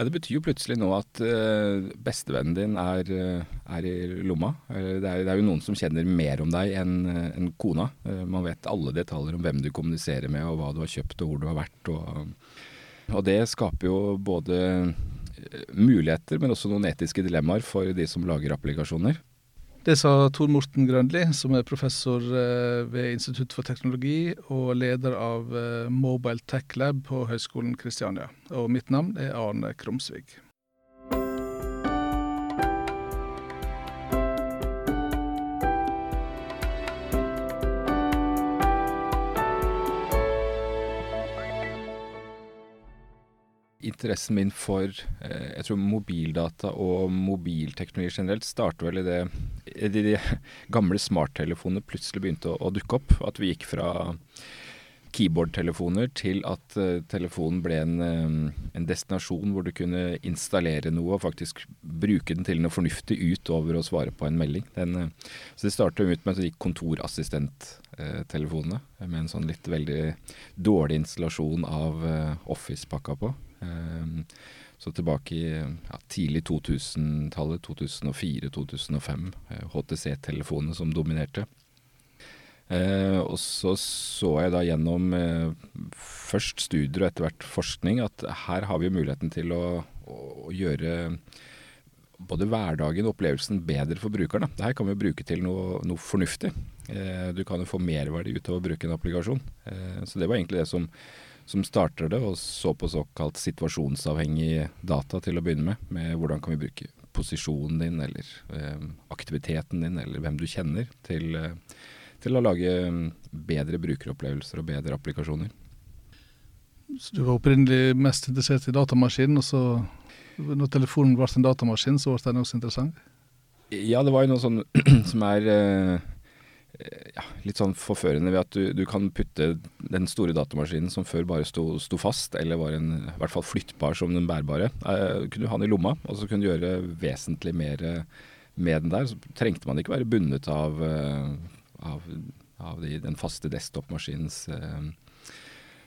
Ja, Det betyr jo plutselig nå at uh, bestevennen din er, uh, er, i lomma. Uh, det, er, det, er, jo noen som kjenner mer om deg enn en kona. man vet alle detaljer om hvem du kommuniserer med, og hva du har kjøpt og hvor du har vært. Og, og det skaper jo både muligheter, men også noen etiske dilemmaer for de som lager applikasjoner. Det sa Tor Morten Grønli, som er professor eh, ved Institutt for teknologi og leder av eh, Mobile Tech Lab på Høgskolen Kristiania. Og mitt navn er Arne Krumsvig. interessen min for eh, jeg tror mobildata og mobilteknologi generelt starter vel i det de, de gamle smarttelefonene plutselig begynte å, å, dukke opp. At vi gikk fra keyboardtelefoner til at uh, telefonen ble en, uh, en, destinasjon hvor du kunne installere noe og faktisk bruke den til noe fornuftig utover å svare på en melding. Den, uh, så det startet ut med de kontorassistenttelefonene med en sånn litt veldig dårlig installasjon av Office-pakka på. Så tilbake i ja, tidlig 2000-tallet, 2004-2005, HTC-telefonene som dominerte. Eh, og så så jeg da gjennom eh, først studier og etter hvert forskning at her har vi muligheten til å, å gjøre både hverdagen og opplevelsen bedre for brukeren. Det her kan vi bruke til noe, noe fornuftig. Eh, du kan jo få merverdi ut av å bruke en applikasjon. Eh, så det var egentlig det som som starter det, og så på såkalt situasjonsavhengig data til å begynne med. Med hvordan kan vi bruke posisjonen din, eller eh, aktiviteten din, eller hvem du kjenner, til, eh, til å lage mm, bedre brukeropplevelser og bedre applikasjoner. Så du var opprinnelig mest interessert i datamaskinen, og så når telefonen ble en datamaskin, så ble den også interessant? Ja, det var jo noe sånn som er eh, Eh, ja, litt sånn forførende ved at du, du, kan putte den store datamaskinen som før bare sto, sto fast, eller var en, i hvert fall flyttbar som den bærbare, eh, kunne du ha den i lomma, og så kunne du gjøre vesentlig mer med den der. Så trengte man ikke være bundet av, eh, av, av de, den faste desktop-maskinens eh,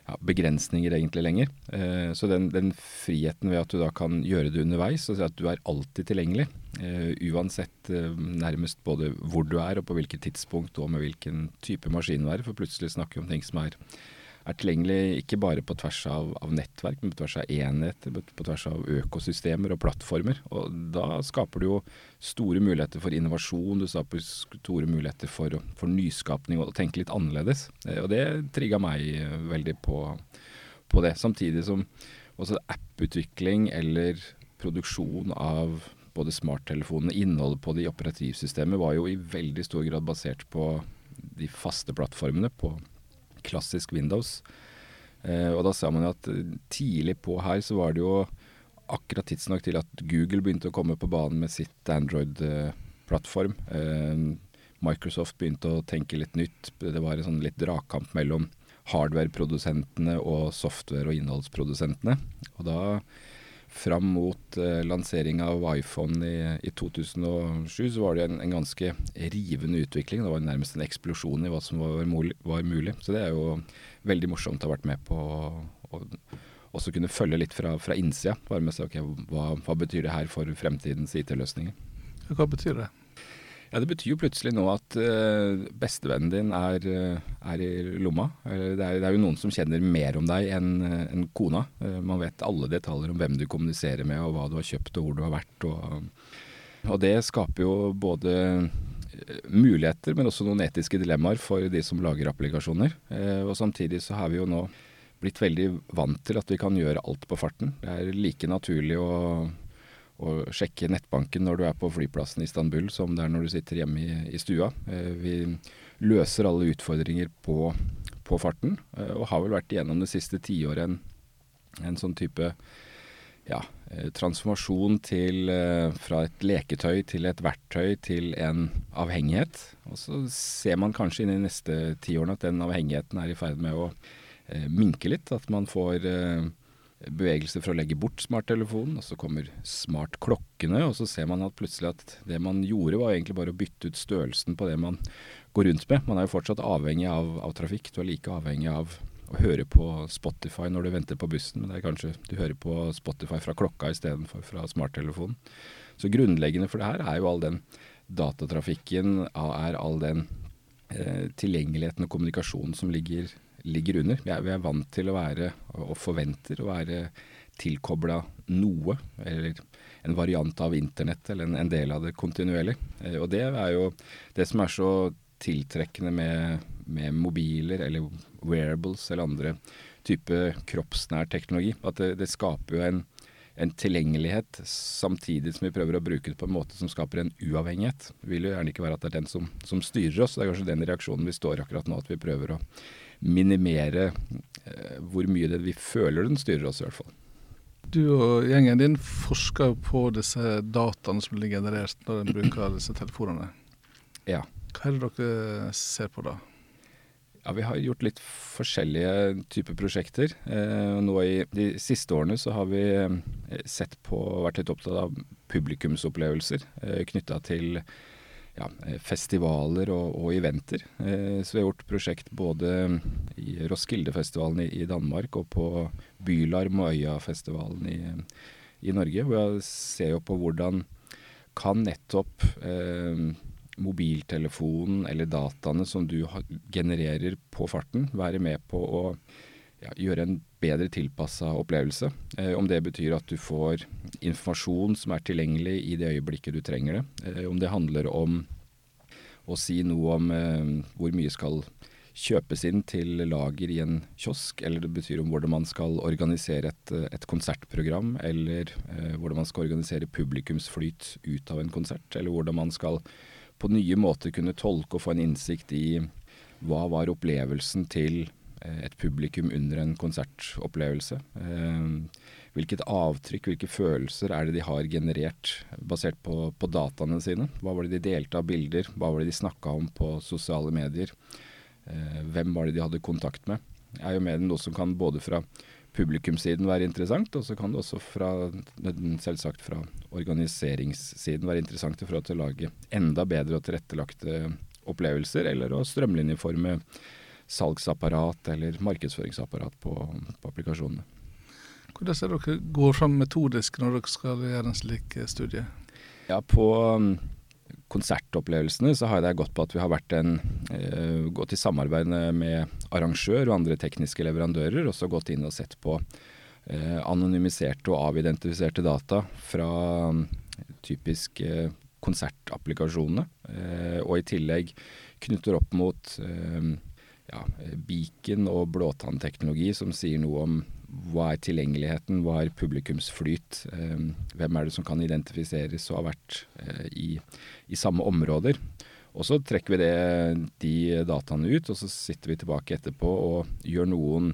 ja, begrensninger egentlig lenger. Eh, så den, den, friheten ved at du da kan gjøre det underveis, og si at du er alltid tilgjengelig, eh, uansett eh, nærmest både hvor du er og på hvilket tidspunkt og med hvilken type maskin du er, for plutselig snakker vi om ting som er er tilgjengelig ikke bare på tvers av, av, nettverk, men på tvers av enheter, på tvers av økosystemer og plattformer. Og da skaper du jo store muligheter for innovasjon, du skaper store muligheter for, for nyskapning og å tenke litt annerledes. Eh, og det trigga meg eh, veldig på, på det. Samtidig som også app-utvikling eller produksjon av både smarttelefonene, innholdet på de operativsystemet, var jo i veldig stor grad basert på de faste plattformene. på klassisk Windows. Eh, og da ser man jo at eh, tidlig på her så var det jo akkurat tidsnok til at Google begynte å komme på banen med sitt Android-plattform. Eh, Microsoft begynte å tenke litt nytt. Det var en sånn litt dragkamp mellom hardware-produsentene og software- og innholdsprodusentene. Og da fram mot eh, lansering av iPhone i, i, 2007, så var det en, en, ganske rivende utvikling. Det var nærmest en eksplosjon i hva som var, var mulig. Så det er jo veldig morsomt å ha vært med på å også kunne følge litt fra, fra innsida. Bare med å se okay, hva, hva betyr det her for fremtidens IT-løsninger. Hva betyr det? Ja, Det betyr jo plutselig nå at uh, bestevennen din er, uh, er, i lomma. Det er, det er, jo noen som kjenner mer om deg enn uh, en kona. man vet alle detaljer om hvem du kommuniserer med, og hva du har kjøpt og hvor du har vært. Og, og det skaper jo både muligheter, men også noen etiske dilemmaer for de som lager applikasjoner. og samtidig så har vi jo nå blitt veldig vant til at vi kan gjøre alt på farten. Det er like naturlig å å sjekke nettbanken når du er på flyplassen i Istanbul, som det er når du sitter hjemme i, i stua. Eh, vi løser alle utfordringer på, på farten, eh, og har vel vært igjennom det siste tiåret en, en sånn type ja, eh, transformasjon til, fra et leketøy til et verktøy til en avhengighet. Og så ser man kanskje inn i neste tiårene at den avhengigheten er i ferd med å minke litt. At man får bevegelse for å legge bort smarttelefonen, og så kommer smartklokkene, og så ser man at plutselig at det man gjorde var egentlig bare å bytte ut størrelsen på det man går rundt med. Man er jo fortsatt avhengig av, av trafikk, du er like avhengig av å høre på Spotify når du venter på bussen, men det er kanskje du hører på Spotify fra klokka istedenfor fra smarttelefonen. Så grunnleggende for det her er jo all den datatrafikken, er all den eh, tilgjengeligheten og kommunikasjonen som ligger, ligger under. Vi er, vi er, vant til å være, og forventer å være tilkobla noe, eller en variant av internett, eller en, en del av det kontinuerlig. Eh, og det er jo det som er så tiltrekkende med, med mobiler eller wearables eller andre type kroppsnær teknologi. At det, det skaper jo en, en, tilgjengelighet samtidig som vi prøver å bruke det på en måte som skaper en uavhengighet. Det vil jo gjerne ikke være at det er den som, som styrer oss. Det er kanskje den reaksjonen vi står akkurat nå, at vi prøver å minimere eh, hvor mye det vi føler den styrer oss, i hvert fall. Du og gjengen din forsker på disse dataene som blir generert når en bruker disse telefonene. Ja. Hva er det dere ser på da? Ja, Vi har gjort litt forskjellige typer prosjekter. Eh, nå I de siste årene så har vi eh, sett på, vært litt opptatt av publikumsopplevelser eh, knytta til ja, festivaler og, og eventer. Eh, så vi har gjort prosjekt både i Roskildefestivalen i, i Danmark og på Bylarm og Øyafestivalen i, i Norge. Hvor jeg ser jo på hvordan kan nettopp eh, mobiltelefonen eller dataene som du genererer på farten, være med på å ja, gjøre en bedre tilpassa opplevelse. Eh, om det betyr at du får informasjon som er tilgjengelig i det øyeblikket du trenger det. Eh, om det handler om å si noe om eh, hvor mye skal kjøpes inn til lager i en kiosk, eller det betyr om hvordan man skal organisere et, et konsertprogram, eller eh, hvordan man skal organisere publikumsflyt ut av en konsert, eller hvordan man skal på nye måter kunne tolke og få en innsikt i hva var opplevelsen til eh, et publikum under en konsertopplevelse. Eh, hvilket avtrykk, hvilke følelser er det de har generert basert på, på dataene sine? Hva var det de delte av bilder, hva var det de snakka om på sosiale medier? Eh, hvem var det de hadde kontakt med? Er jo med noe som kan både fra publikumssiden være interessant, og så kan det også fra, selvsagt fra organiseringssiden være interessant for å lage enda bedre og tilrettelagte opplevelser, eller å strømlinjeforme salgsapparat eller markedsføringsapparat på, på applikasjonene. Hvordan ser dere går fram metodisk når dere skal gjøre en slik studie? Ja, På konsertopplevelsene så har det gått på at vi har en, uh, gått i samarbeid med arrangør og andre tekniske leverandører, og så gått inn og sett på uh, anonymiserte og avidentifiserte data fra um, typisk uh, konsertapplikasjonene. og i tillegg knytter opp mot ja, beacon og blåtannteknologi som sier noe om hva er tilgjengeligheten, hva er publikumsflyt, eh, hvem er det som kan identifiseres og har vært eh, i, i, samme områder. Og så trekker vi det, de dataene ut, og så sitter vi tilbake etterpå og gjør noen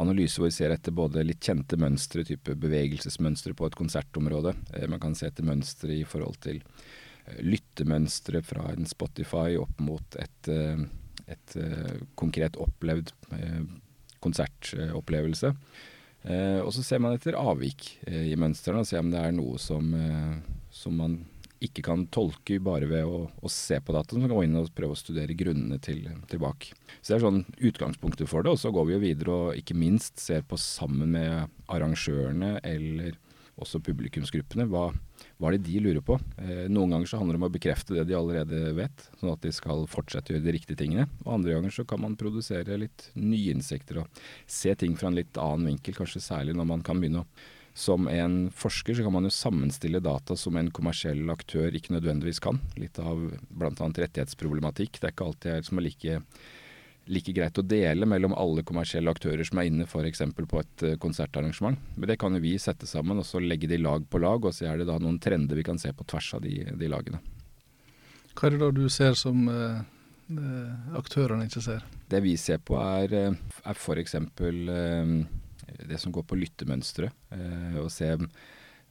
analyser hvor vi ser etter både litt kjente mønstre, type bevegelsesmønstre på et konsertområde. Eh, man kan se etter mønstre i forhold til lyttemønstre fra en Spotify opp mot et, et konkret opplevd konsertopplevelse. Eh, og så ser man etter avvik eh, i mønstrene og ser om det er noe som, eh, som man ikke kan tolke bare ved å, å se på dataen, så kan man gå inn og prøve å studere grunnene til, tilbake. Så det er sånn utgangspunktet for det, og så går vi jo videre og ikke minst ser på sammen med arrangørene eller også publikumsgruppene hva, hva er det de lurer på? Eh, noen ganger så handler det om å bekrefte det de allerede vet, sånn at de skal fortsette å gjøre de riktige tingene. Og andre ganger så kan man produsere litt nye insekter og se ting fra en litt annen vinkel, kanskje særlig når man kan begynne å som en forsker så kan man jo sammenstille data som en kommersiell aktør ikke nødvendigvis kan. Litt av bl.a. rettighetsproblematikk. Det er ikke alltid jeg som er like like greit å dele mellom alle kommersielle aktører som er inne f.eks. på et uh, konsertarrangement. Men det kan jo vi sette sammen og så legge de lag på lag, og så er det da noen trender vi kan se på tvers av de, de lagene. Hva er det da du ser som uh, aktørene ikke ser? Det vi ser på er, er f.eks. Uh, det som går på lyttemønstre. Uh, og se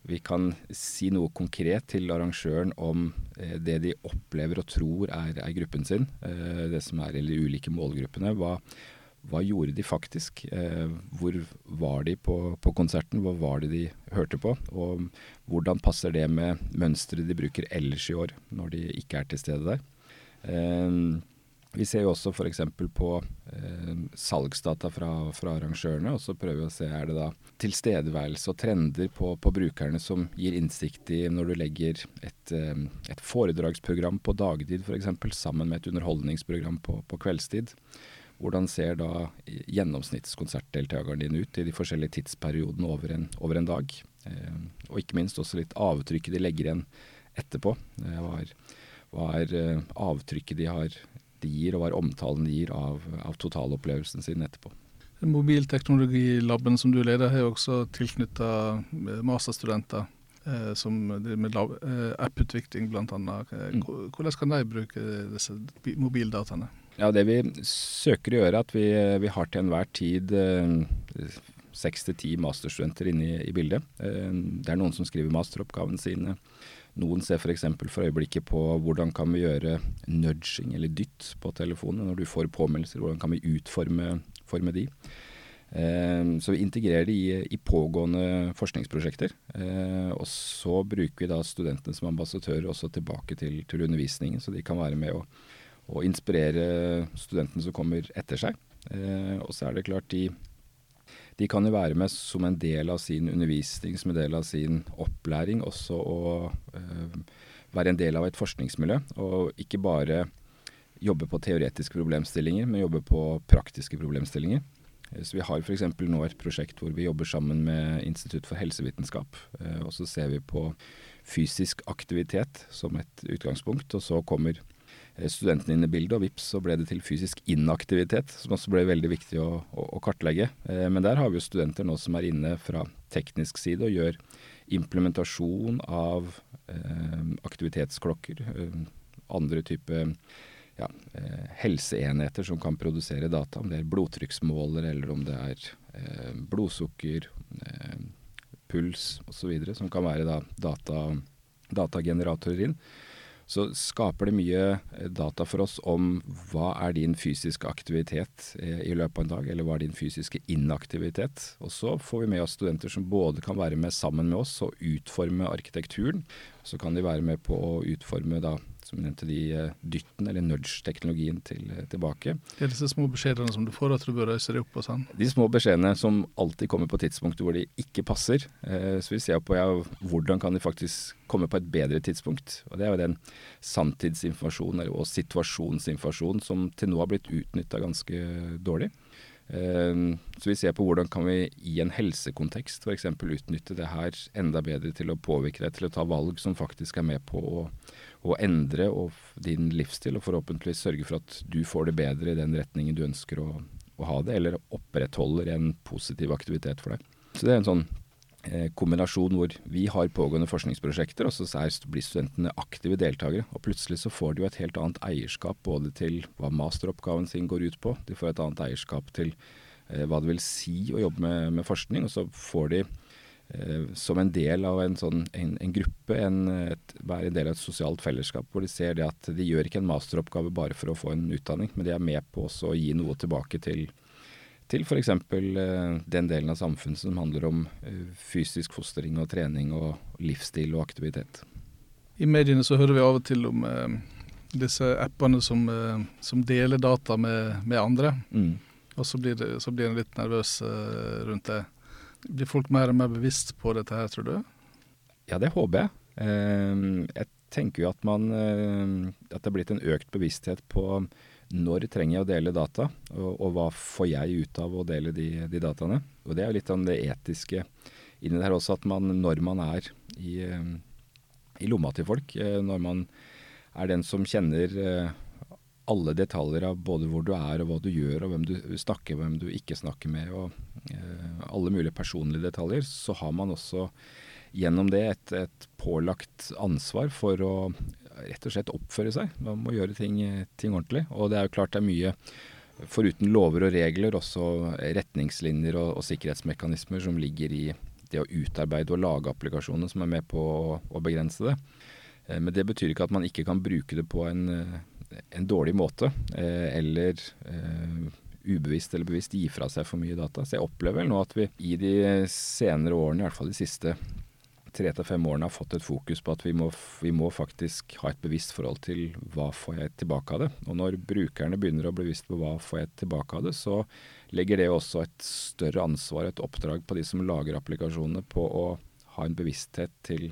vi kan si noe konkret til arrangøren om eh, det de opplever og tror er, er gruppen sin, eh, det som er i de ulike målgruppene. Hva, hva gjorde de faktisk? Eh, hvor var de på, på, konserten? Hva var det de hørte på? Og hvordan passer det med mønsteret de bruker ellers i år, når de ikke er til stede der? Vi ser jo også f.eks. på eh, salgsdata fra, fra, arrangørene, og så prøver vi å se er det da tilstedeværelse og trender på, på brukerne som gir innsikt i når du legger et, eh, et foredragsprogram på dagtid f.eks. sammen med et underholdningsprogram på, på, kveldstid. Hvordan ser da gjennomsnittskonsertdeltakeren din ut i de forskjellige tidsperiodene over en, over en dag? Eh, og ikke minst også litt avtrykket de legger igjen etterpå. Eh, hva er, eh, avtrykket de har de gir, og hva omtalen de gir av, av totalopplevelsen sin etterpå. Mobilteknologilaben som du leder, har også tilknytta eh, masterstudenter eh, som driver med eh, apputvikling bl.a. Eh, mm. Hvordan kan de bruke disse mobildataene? Ja, Det vi søker å gjøre, er at vi, vi har til enhver tid seks til ti masterstudenter inne i, i bildet. Eh, det er noen som skriver masteroppgaven sine. Noen ser f.eks. For, for øyeblikket på hvordan kan vi gjøre nudging eller dytt på telefonen når du får påmeldelser. Hvordan kan vi utforme de. Eh, så vi integrerer det i, i pågående forskningsprosjekter. Eh, og så bruker vi da studentene som ambassadører også tilbake til, til undervisningen, så de kan være med å, å inspirere studentene som kommer etter seg. Og så er det klart de de kan jo være med som en del av sin undervisning, som en del av sin opplæring, også å øh, være en del av et forskningsmiljø. Og ikke bare jobbe på teoretiske problemstillinger, men jobbe på praktiske problemstillinger. Eh, så Vi har f.eks. nå et prosjekt hvor vi jobber sammen med Institutt for helsevitenskap. Øh, og så ser vi på fysisk aktivitet som et utgangspunkt. Og så kommer Eh, studentene inn i bildet, og vips så ble det til fysisk inaktivitet, som også ble veldig viktig å, å, å kartlegge. Eh, men der har vi jo studenter nå som er inne fra teknisk side og gjør implementasjon av eh, aktivitetsklokker, eh, andre type ja, eh, helseenheter som kan produsere data, om det er blodtrykksmåler eller om det er eh, blodsukker, puls osv., som kan være da, data, datageneratorer inn så skaper det mye eh, data for oss om hva er din fysiske aktivitet eh, i løpet av en dag, eller hva er din fysiske inaktivitet. Og så får vi med oss studenter som både kan være med sammen med oss og utforme arkitekturen. Så kan de være med på å utforme da som jeg nevnte, de uh, dytten, eller nudge-teknologien, til, uh, tilbake. Det er disse små beskjedene som du får at du bør røyse deg opp og sånn? De små beskjedene som alltid kommer på tidspunkter hvor de ikke passer. Uh, så vi ser på ja, hvordan kan de faktisk komme på et bedre tidspunkt. Og det er jo den sanntidsinformasjonen og situasjonsinformasjonen som til nå har blitt utnytta ganske dårlig. Så vi ser på hvordan kan vi i en helsekontekst f.eks. utnytte det her enda bedre til å påvirke deg til å ta valg som faktisk er med på å å endre din livsstil, og forhåpentligvis sørge for at du får det bedre i den retningen du ønsker å, å ha det, eller opprettholder en positiv aktivitet for deg. Så det er en sånn kombinasjon hvor vi har pågående forskningsprosjekter, og så blir studentene aktive deltakere. Og plutselig så får de jo et helt annet eierskap både til hva masteroppgaven sin går ut på, de får et annet eierskap til eh, hva det vil si å jobbe med, med forskning, og så får de Eh, som en del av en, sånn, en, en gruppe, en, et, være en del av et sosialt fellesskap, hvor de ser det at de gjør ikke en masteroppgave bare for å få en utdanning, men de er med på også å gi noe tilbake til, til f.eks. Eh, den delen av samfunnet som handler om eh, fysisk fostring og trening og livsstil og aktivitet. I mediene så hører vi av og til om eh, disse appene som, eh, som, deler data med, med andre. Mm. Og så blir, det, så blir en litt nervøs eh, rundt det. Blir folk mer og mer bevisst på dette her, tror du? Ja, det håper jeg. Ehm, jeg tenker jo at man eh, At det er blitt en økt bevissthet på når trenger jeg å dele data, og, og hva får jeg ut av å dele de, de, dataene. Og det er jo litt om det etiske inni her også, at man når man er i, eh, i lomma til folk, eh, når man er den som kjenner alle detaljer av både hvor du er og hva du gjør, og hvem du snakker med, hvem du ikke snakker med, og eh, alle mulige personlige detaljer, så har man også gjennom det et, et, pålagt ansvar for å rett og slett oppføre seg. Man må gjøre ting, ting, ordentlig. Og det er jo klart det er mye, foruten lover og regler, også retningslinjer og, og sikkerhetsmekanismer som ligger i det å utarbeide og lage applikasjoner som er med på å, å begrense det. Eh, men det betyr ikke at man ikke kan bruke det på en en dårlig måte, eh, eller eh, ubevisst eller bevisst gi fra seg for mye data. Så jeg opplever vel nå at vi i de senere årene, i hvert fall de siste tre til fem årene har fått et fokus på at vi må, vi må, faktisk ha et bevisst forhold til hva får jeg tilbake av det. Og når brukerne begynner å bli bevisst på hva får jeg tilbake av det, så legger det også et større ansvar, et oppdrag på de som lager applikasjonene, på å ha en bevissthet til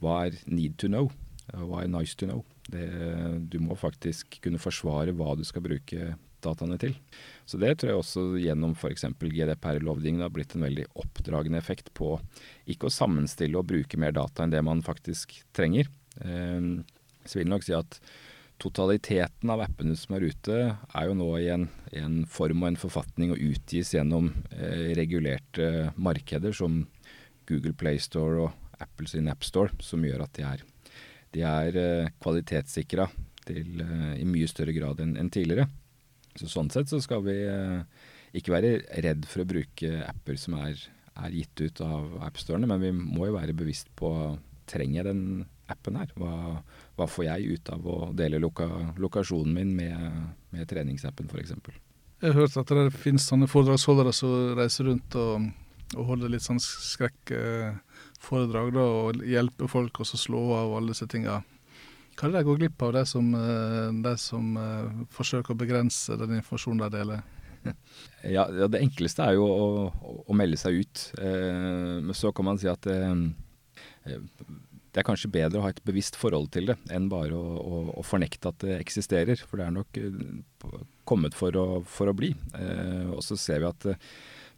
hva er need to know, hva er nice to know. Det, du må faktisk kunne forsvare hva du skal bruke dataene til. Så det tror jeg også gjennom f.eks. GDPR-lovgivningen har blitt en veldig oppdragende effekt på ikke å sammenstille og bruke mer data enn det man faktisk trenger. Eh, så vil jeg nok si at totaliteten av appene som er ute, er jo nå i en, en form og en forfatning og utgis gjennom eh, regulerte markeder som Google Playstore og Apple sin AppStore, som gjør at de er, de er eh, kvalitetssikra til, i mye større grad enn en tidligere. Så Sånn sett så skal vi eh, ikke være redd for å bruke apper som er, er gitt ut av appstorene, men vi må jo være bevisst på trenger jeg den appen her? Hva, hva får jeg ut av å dele loka, lokasjonen min med, med treningsappen f.eks.? Jeg har hørt at det finnes sånne foredragsholdere som reiser rundt og, og holder litt sånn skrekkforedrag da, og hjelper folk å slå av alle disse tinga. Hva er det de går glipp av, de som, eh, de som uh, forsøker å begrense den informasjonen de deler? Ja, ja, Det enkleste er jo å, å, å melde seg ut. Eh, men så kan man si at eh, eh, det er kanskje bedre å ha et bevisst forhold til det, enn bare å, å, å fornekte at det eksisterer. For det er nok kommet for å, for å bli. Eh, og så ser vi at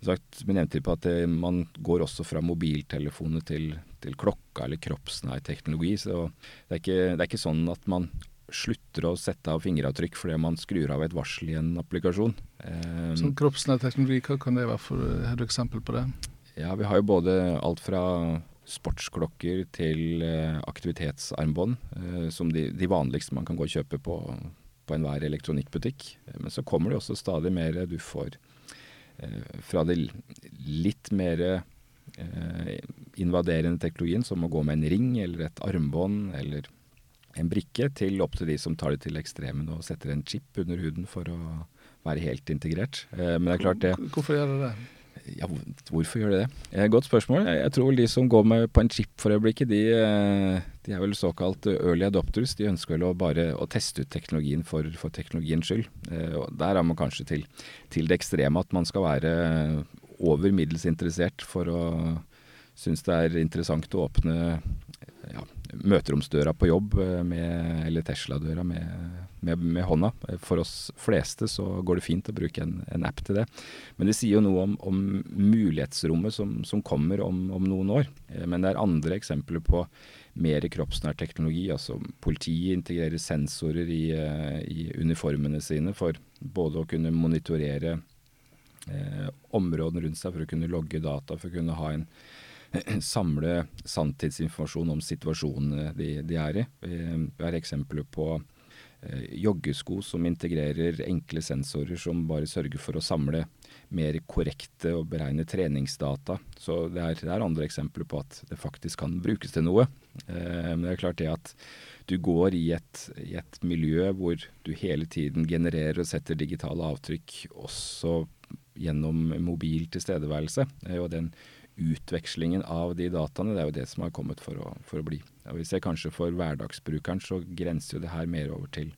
sagt, vi nevnte på at det, man går også fra mobiltelefoner til, til klokka eller kroppsnær teknologi. Så det er, ikke, det er, ikke, sånn at man slutter å sette av fingeravtrykk fordi man skrur av et varsel i en applikasjon. Um, sånn kroppsnær teknologi, hva kan det være for Har du eksempel på det? Ja, vi har jo både alt fra sportsklokker til eh, aktivitetsarmbånd, eh, som de, de, vanligste man kan gå og kjøpe på, på enhver elektronikkbutikk. Men så kommer det også stadig mer du får Eh, fra det litt mer eh, invaderende teknologien, som å gå med en ring eller et armbånd eller en brikke, til opp til de som tar det til ekstremen og setter en chip under huden for å være helt integrert. Eh, men det er klart det Hvorfor gjør det det? Ja, hvorfor gjør de det? Eh, godt spørsmål. Jeg tror de som går med på en chip for øyeblikket, de, eh, de, er vel såkalt early adopters. De ønsker vel å bare å teste ut teknologien for, for teknologiens skyld. Eh, og der er man kanskje til, til, det ekstreme at man skal være over middels interessert for å synes det er interessant å åpne ja, møteromsdøra på jobb, med, eller Tesla-døra med med, med, hånda. For oss fleste så går det fint å bruke en, en app til det. Men det sier jo noe om, om mulighetsrommet som, som kommer om, om, noen år. Eh, men det er andre eksempler på mer kroppsnær teknologi. altså Politiet integrerer sensorer i, eh, i uniformene sine for både å kunne monitorere eh, områdene rundt seg, for å kunne logge data, for å kunne ha en samle sanntidsinformasjon om situasjonene de, de er i. Vi har eksempler på Eh, joggesko som integrerer enkle sensorer som bare sørger for å samle mer korrekte og beregne treningsdata. Så det er, det er andre eksempler på at det faktisk kan brukes til noe. Eh, men det er klart det at du går i et, i et, miljø hvor du hele tiden genererer og setter digitale avtrykk også gjennom mobil tilstedeværelse. Og den utvekslingen av de dataene, det er jo det som har kommet for å, for å bli. Og vi ser kanskje for hverdagsbrukeren så grenser jo det her mer over til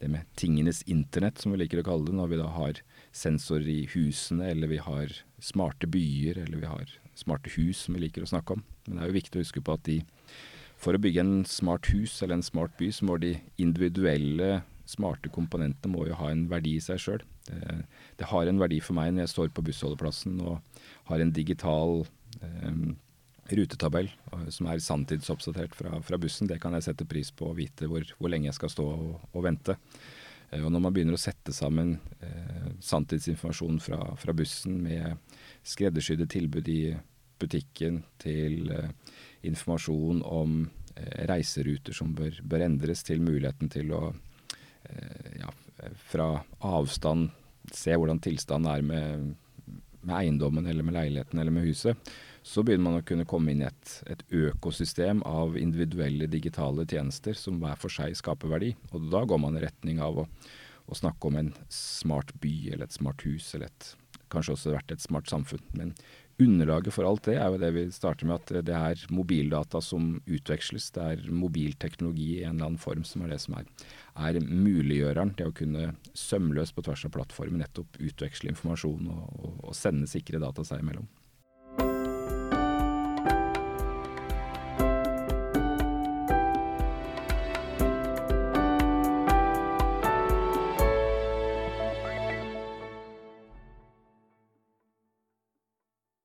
det med tingenes internett, som vi liker å kalle det, når vi da har sensorer i husene, eller vi har smarte byer, eller vi har smarte hus, som vi liker å snakke om. Men det er jo viktig å huske på at de, for å bygge en smart hus eller en smart by, så må de individuelle smarte komponentene må jo ha en verdi i seg sjøl. Det, det, har en verdi for meg når jeg står på bussholdeplassen og har en digital eh, rutetabell eh, som er sanntidsoppdatert fra, fra, bussen. Det kan jeg sette pris på å vite hvor, hvor lenge jeg skal stå og, og vente. Eh, og når man begynner å sette sammen eh, sanntidsinformasjon fra, fra, bussen med skreddersydde tilbud i butikken til eh, informasjon om eh, reiseruter som bør, bør, endres, til muligheten til å eh, ja, fra avstand se hvordan tilstanden er med, med eiendommen eller med leiligheten eller med huset så begynner man å kunne komme inn i et, et, økosystem av individuelle digitale tjenester som hver for seg skaper verdi. Og da går man i retning av å, å snakke om en smart by eller et smart hus, eller et, kanskje også vært et smart samfunn. Men underlaget for alt det er jo det vi starter med, at det er mobildata som utveksles. Det er mobilteknologi i en eller annen form som er det som er, er muliggjøreren. Det å kunne sømløst på tvers av plattformen nettopp utveksle informasjon og, og, og sende sikre data seg imellom.